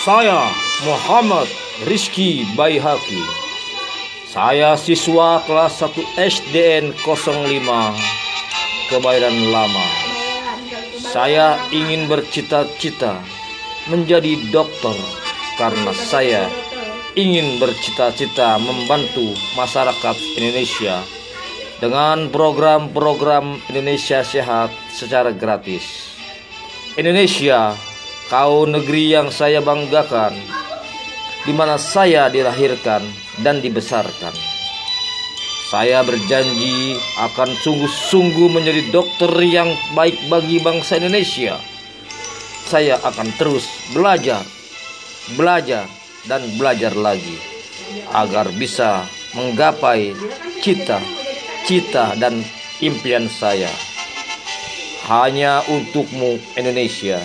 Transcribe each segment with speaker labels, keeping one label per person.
Speaker 1: Saya Muhammad Rizky Baihaki. Saya siswa kelas 1 SDN 05 Kebayoran Lama. Saya ingin bercita-cita menjadi dokter karena saya ingin bercita-cita membantu masyarakat Indonesia dengan program-program Indonesia Sehat secara gratis. Indonesia, kau negeri yang saya banggakan, di mana saya dilahirkan dan dibesarkan. Saya berjanji akan sungguh-sungguh menjadi dokter yang baik bagi bangsa Indonesia. Saya akan terus belajar, belajar, dan belajar lagi agar bisa menggapai cita-cita dan impian saya. Hanya untukmu Indonesia,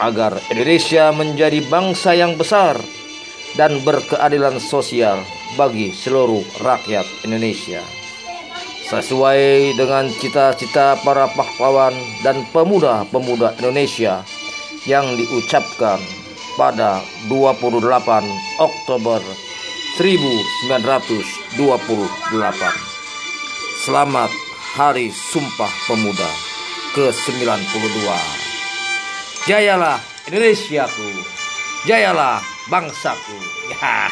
Speaker 1: agar Indonesia menjadi bangsa yang besar dan berkeadilan sosial bagi seluruh rakyat Indonesia. Sesuai dengan cita-cita para pahlawan dan pemuda-pemuda Indonesia yang diucapkan pada 28 Oktober 1928. Selamat Hari Sumpah Pemuda ke-92. Jayalah Indonesiaku. Jayalah bangsaku. Ya.